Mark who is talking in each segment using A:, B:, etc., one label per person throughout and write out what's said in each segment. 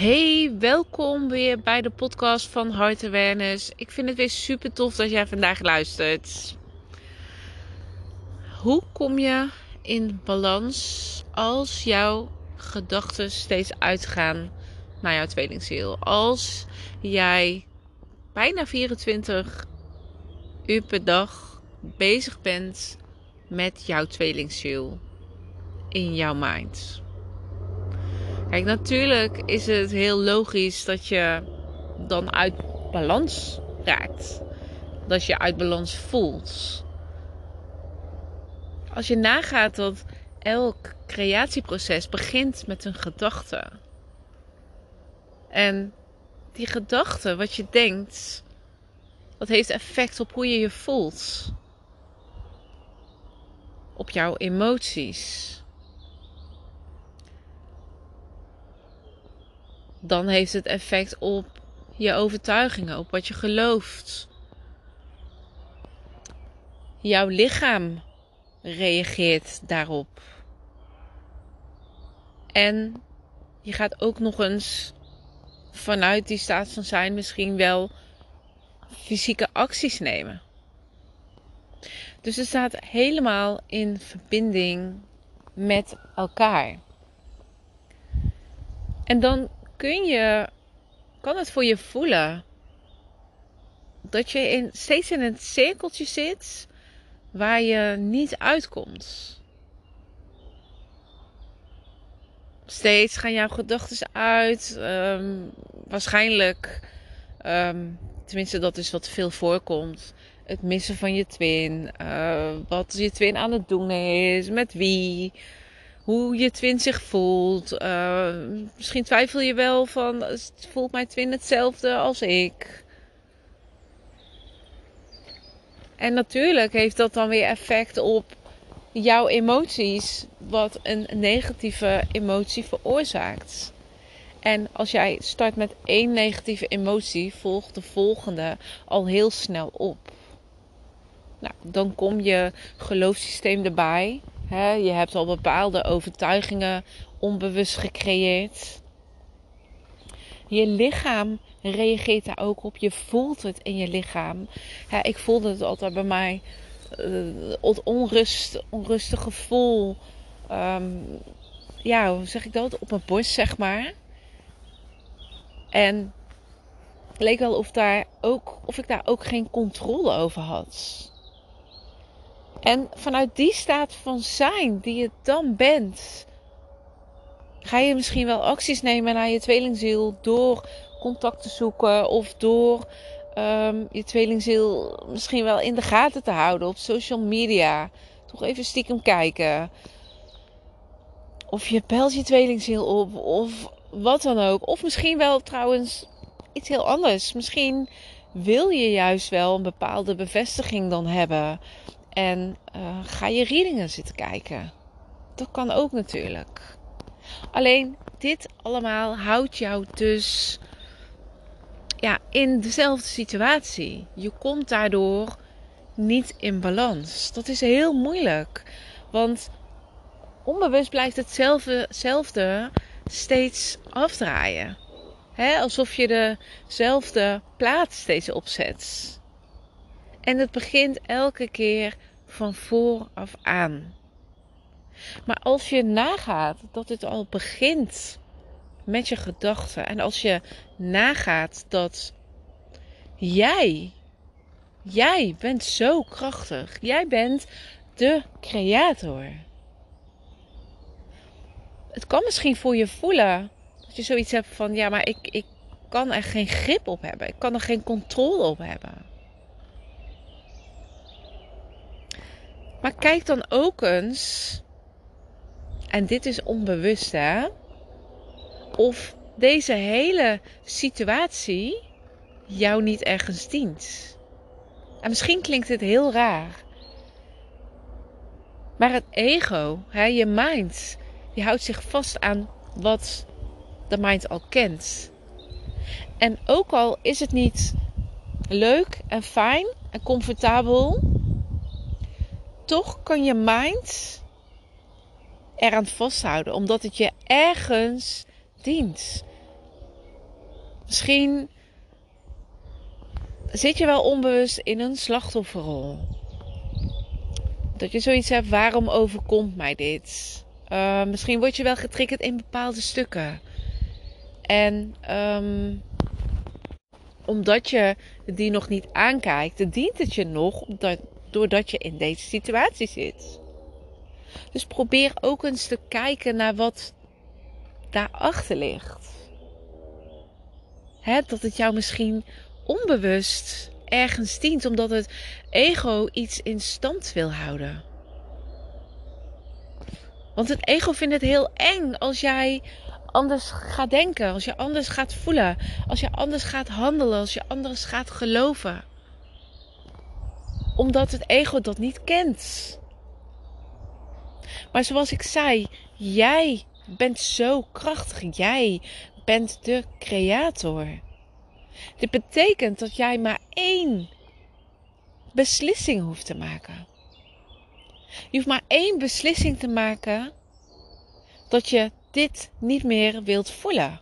A: Hey, welkom weer bij de podcast van Heart Awareness. Ik vind het weer super tof dat jij vandaag luistert. Hoe kom je in balans als jouw gedachten steeds uitgaan naar jouw tweelingziel? Als jij bijna 24 uur per dag bezig bent met jouw tweelingziel in jouw mind. Kijk, natuurlijk is het heel logisch dat je dan uit balans raakt. Dat je uit balans voelt. Als je nagaat dat elk creatieproces begint met een gedachte. En die gedachte, wat je denkt, dat heeft effect op hoe je je voelt. Op jouw emoties. Dan heeft het effect op je overtuigingen, op wat je gelooft. Jouw lichaam reageert daarop. En je gaat ook nog eens vanuit die staat van zijn misschien wel fysieke acties nemen. Dus het staat helemaal in verbinding met elkaar. En dan kun je, kan het voor je voelen dat je in, steeds in een cirkeltje zit waar je niet uitkomt. Steeds gaan jouw gedachten uit. Ehm, waarschijnlijk, um, tenminste dat is wat veel voorkomt. Het missen van je twin. Uh, wat je twin aan het doen is. Met wie hoe je zich voelt. Uh, misschien twijfel je wel van, voelt mijn twin hetzelfde als ik? En natuurlijk heeft dat dan weer effect op jouw emoties, wat een negatieve emotie veroorzaakt. En als jij start met één negatieve emotie, volgt de volgende al heel snel op. Nou, dan kom je geloofssysteem erbij je hebt al bepaalde overtuigingen onbewust gecreëerd. Je lichaam reageert daar ook op. Je voelt het in je lichaam. ik voelde het altijd bij mij. Uh, onrust, onrustig gevoel. Ehm, ja, hoe zeg ik dat? Op mijn borst, zeg maar. En het leek wel of, daar ook, of ik daar ook geen controle over had. En vanuit die staat van zijn die je dan bent, ga je misschien wel acties nemen naar je tweelingziel door contact te zoeken of door um, je tweelingziel misschien wel in de gaten te houden op social media. Toch even stiekem kijken. Of je belt je tweelingziel op of wat dan ook. Of misschien wel trouwens iets heel anders. Misschien wil je juist wel een bepaalde bevestiging dan hebben. En uh, ga je readingen zitten kijken. Dat kan ook natuurlijk. Alleen dit allemaal houdt jou dus ja, in dezelfde situatie. Je komt daardoor niet in balans. Dat is heel moeilijk. Want onbewust blijft hetzelfde steeds afdraaien. alsof je dezelfde plaat steeds opzet. En het begint elke keer van vooraf aan. Maar als je nagaat dat het al begint met je gedachten en als je nagaat dat jij, jij bent zo krachtig, jij bent de creator. Het kan misschien voor je voelen dat je zoiets hebt van ja, maar ik, ik kan er geen grip op hebben, ik kan er geen controle op hebben. Maar kijk dan ook eens, en dit is onbewust hè, of deze hele situatie jou niet ergens dient. En misschien klinkt het heel raar. Maar het ego, hè, je mind, die houdt zich vast aan wat de mind al kent. En ook al is het niet leuk en fijn en comfortabel, toch kan je mind eraan vasthouden, omdat het je ergens dient. Misschien zit je wel onbewust in een slachtofferrol. Dat je zoiets hebt, waarom overkomt mij dit? Uh, misschien word je wel getriggerd in bepaalde stukken. En um, omdat je die nog niet aankijkt, dient het je nog doordat je in deze situatie zit. Dus probeer ook eens te kijken naar wat daarachter ligt. He, dat het jou misschien onbewust ergens dient, omdat het ego iets in stand wil houden. Want het ego vindt het heel eng als jij anders gaat denken, als je anders gaat voelen, als je anders gaat handelen, als je anders gaat geloven. Omdat het ego dat niet kent. Maar zoals ik zei, jij bent zo krachtig. Jij bent de creator. Dit betekent dat jij maar één beslissing hoeft te maken. Je hoeft maar één beslissing te maken dat je dit niet meer wilt voelen.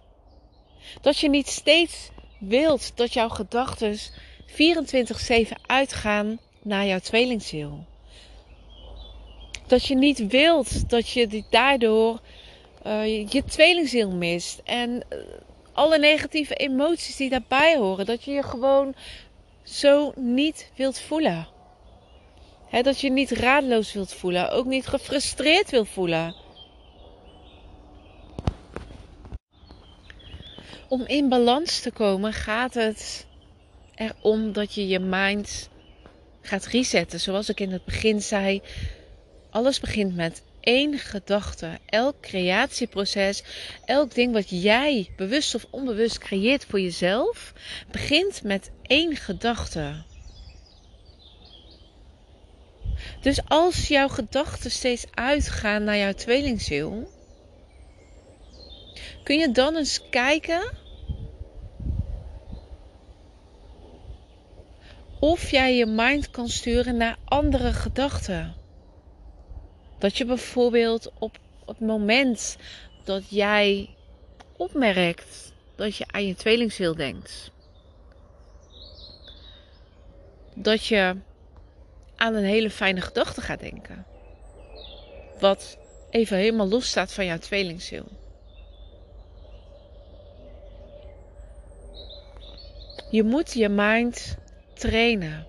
A: Dat je niet steeds wilt dat jouw gedachten 24/7 uitgaan naar jouw tweelingziel. Dat je niet wilt dat je daardoor uh, je tweelingziel mist. En uh, alle negatieve emoties die daarbij horen. Dat je je gewoon zo niet wilt voelen. Dat je niet raadloos wilt voelen. Ook niet gefrustreerd wilt voelen. Om in balans te komen gaat het erom dat je je mind gaat resetten. Zoals ik in het begin zei, alles begint met één gedachte. Elk creatieproces, elk ding wat jij bewust of onbewust creëert voor jezelf, begint met één gedachte. Dus als jouw gedachten steeds uitgaan naar jouw tweelingziel, kun je dan eens kijken of jij je mind kan sturen naar andere gedachten. Dat je bijvoorbeeld op het moment dat jij opmerkt dat je aan je tweelingziel denkt, dat je aan een hele fijne gedachte gaat denken. Wat even helemaal los staat van jouw tweelingziel. Je moet je mind trainen.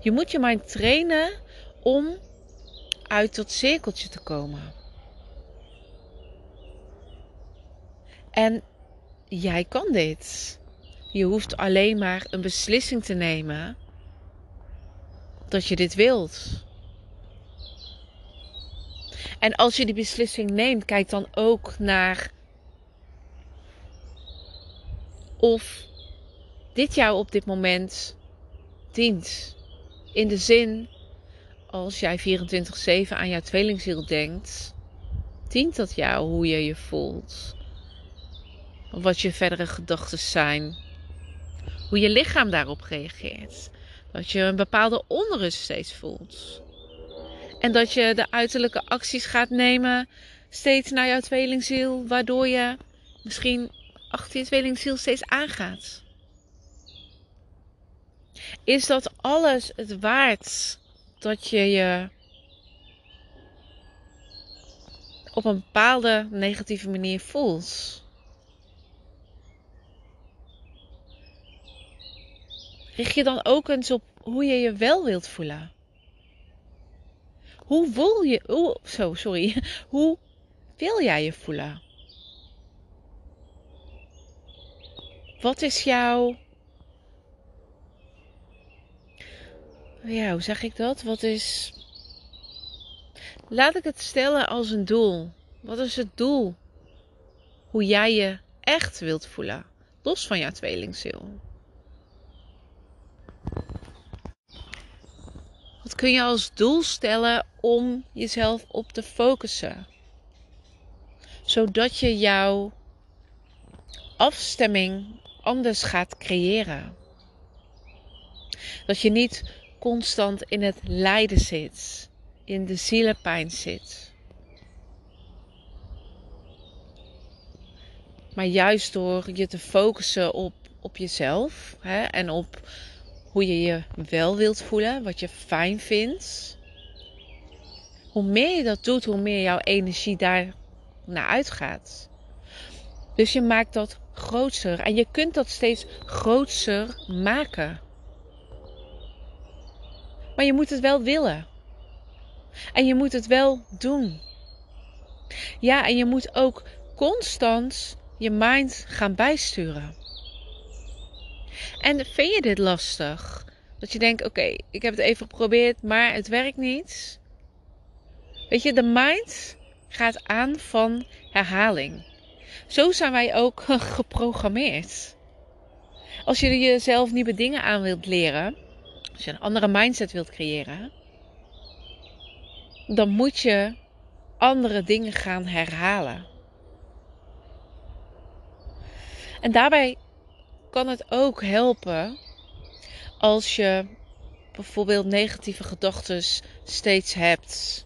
A: Je moet je mind trainen om uit dat cirkeltje te komen. En jij kan dit. Je hoeft alleen maar een beslissing te nemen dat je dit wilt. En als je die beslissing neemt, kijk dan ook naar of dit jou op dit moment dient. In de zin, als jij 24-7 aan jouw tweelingziel denkt, dient dat jou hoe je je voelt? Wat je verdere gedachten zijn? Hoe je lichaam daarop reageert? Dat je een bepaalde onrust steeds voelt. En dat je de uiterlijke acties gaat nemen steeds naar jouw tweelingziel, waardoor je misschien achter je tweelingziel steeds aangaat. Is dat alles het waard dat je je op een bepaalde negatieve manier voelt? Richt je dan ook eens op hoe je je wel wilt voelen? Hoe wil je, hoe, zo, sorry, hoe wil jij je voelen? Wat is jouw ja, hoe zeg ik dat? Wat is. Laat ik het stellen als een doel. Wat is het doel? Hoe jij je echt wilt voelen, los van jouw tweelingziel. Wat kun je als doel stellen om jezelf op te focussen? Zodat je jouw afstemming anders gaat creëren. Dat je niet constant in het lijden zit, in de zielenpijn zit. Maar juist door je te focussen op, op jezelf hè, en op hoe je je wel wilt voelen, wat je fijn vindt. Hoe meer je dat doet, hoe meer jouw energie daar naar uitgaat. Dus je maakt dat groter en je kunt dat steeds groter maken. Maar je moet het wel willen. En je moet het wel doen. Ja, en je moet ook constant je mind gaan bijsturen. En vind je dit lastig? Dat je denkt: oké, ik heb het even geprobeerd, maar het werkt niet. Weet je, de mind gaat aan van herhaling. Zo zijn wij ook geprogrammeerd. Als je jezelf nieuwe dingen aan wilt leren, als je een andere mindset wilt creëren, dan moet je andere dingen gaan herhalen. En daarbij kan het ook helpen als je bijvoorbeeld negatieve gedachten steeds hebt,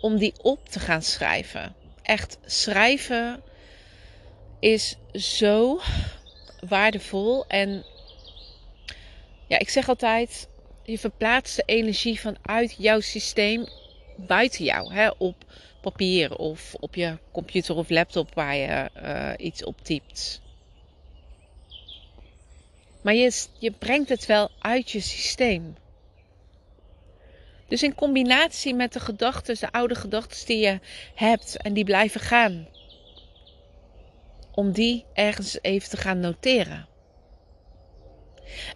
A: om die op te gaan schrijven. Echt schrijven is zo waardevol. En ja, ik zeg altijd: je verplaatst de energie vanuit jouw systeem buiten jou, hè, op papier of op je computer of laptop waar je uh, iets op typt. Maar je, je brengt het wel uit je systeem. Dus in combinatie met de gedachten, de oude gedachten die je hebt en die blijven gaan, om die ergens even te gaan noteren.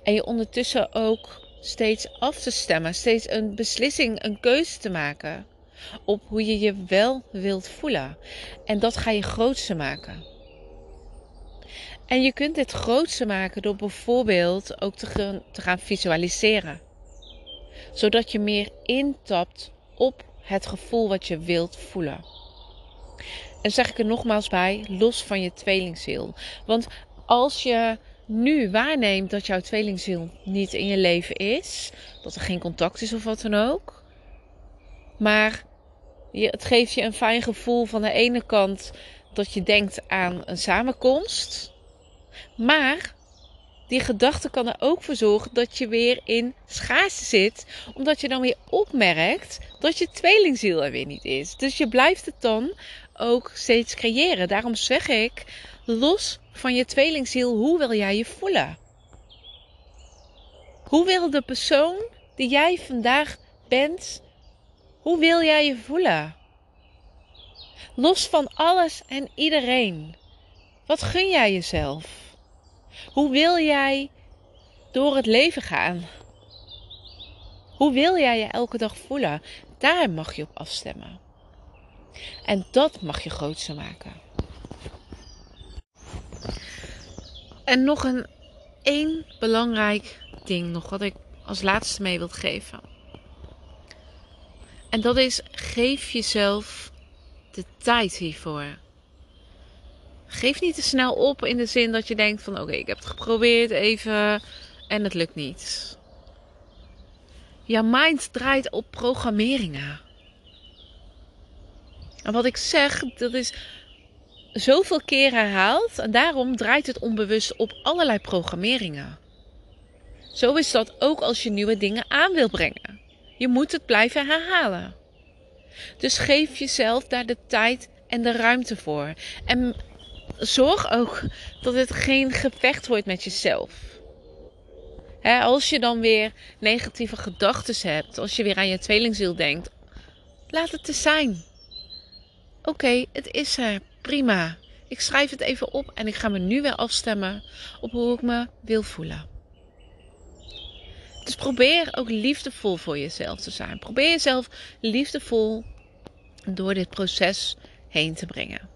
A: En je ondertussen ook steeds af te stemmen, steeds een beslissing, een keuze te maken op hoe je je wel wilt voelen. En dat ga je grootste maken. En je kunt dit grootste maken door bijvoorbeeld ook te, gaan visualiseren. Zodat je meer intapt op het gevoel wat je wilt voelen. En zeg ik er nogmaals bij, los van je tweelingziel. Want als je nu waarneemt dat jouw tweelingziel niet in je leven is, dat er geen contact is of wat dan ook, maar het geeft je een fijn gevoel van de ene kant dat je denkt aan een samenkomst, maar die gedachte kan er ook voor zorgen dat je weer in schaarste zit. Omdat je dan weer opmerkt dat je tweelingziel er weer niet is. Dus je blijft het dan ook steeds creëren. Daarom zeg ik, los van je tweelingziel, hoe wil jij je voelen? Hoe wil de persoon die jij vandaag bent, hoe wil jij je voelen? Los van alles en iedereen. Wat gun jij jezelf? Hoe wil jij door het leven gaan? Hoe wil jij je elke dag voelen? Daar mag je op afstemmen. En dat mag je grootste maken. En nog een één belangrijk ding nog wat ik als laatste mee wil geven. En dat is geef jezelf de tijd hiervoor. Geef niet te snel op in de zin dat je denkt van oké, ik heb het geprobeerd even en het lukt niet. Jouw mind draait op programmeringen. En wat ik zeg, dat is zoveel keer herhaald. En daarom draait het onbewust op allerlei programmeringen. Zo is dat ook als je nieuwe dingen aan wil brengen. Je moet het blijven herhalen. Dus geef jezelf daar de tijd en de ruimte voor. En zorg ook dat het geen gevecht wordt met jezelf. als je dan weer negatieve gedachten hebt, als je weer aan je tweelingziel denkt, laat het te zijn. Oké, het is er. Prima. Ik schrijf het even op en ik ga me nu weer afstemmen op hoe ik me wil voelen. Dus probeer ook liefdevol voor jezelf te zijn. Probeer jezelf liefdevol door dit proces heen te brengen.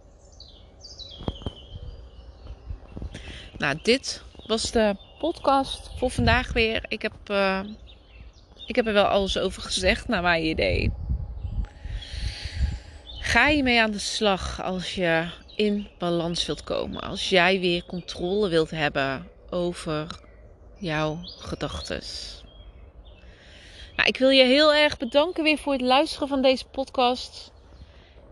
A: Nou, dit was de podcast voor vandaag weer. Ik heb, uh, ik heb er wel alles over gezegd, naar mijn idee. Ga je mee aan de slag als je in balans wilt komen. Als jij weer controle wilt hebben over jouw gedachten. Nou, ik wil je heel erg bedanken weer voor het luisteren van deze podcast.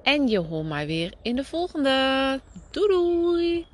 A: En je hoort mij weer in de volgende. Doei doei!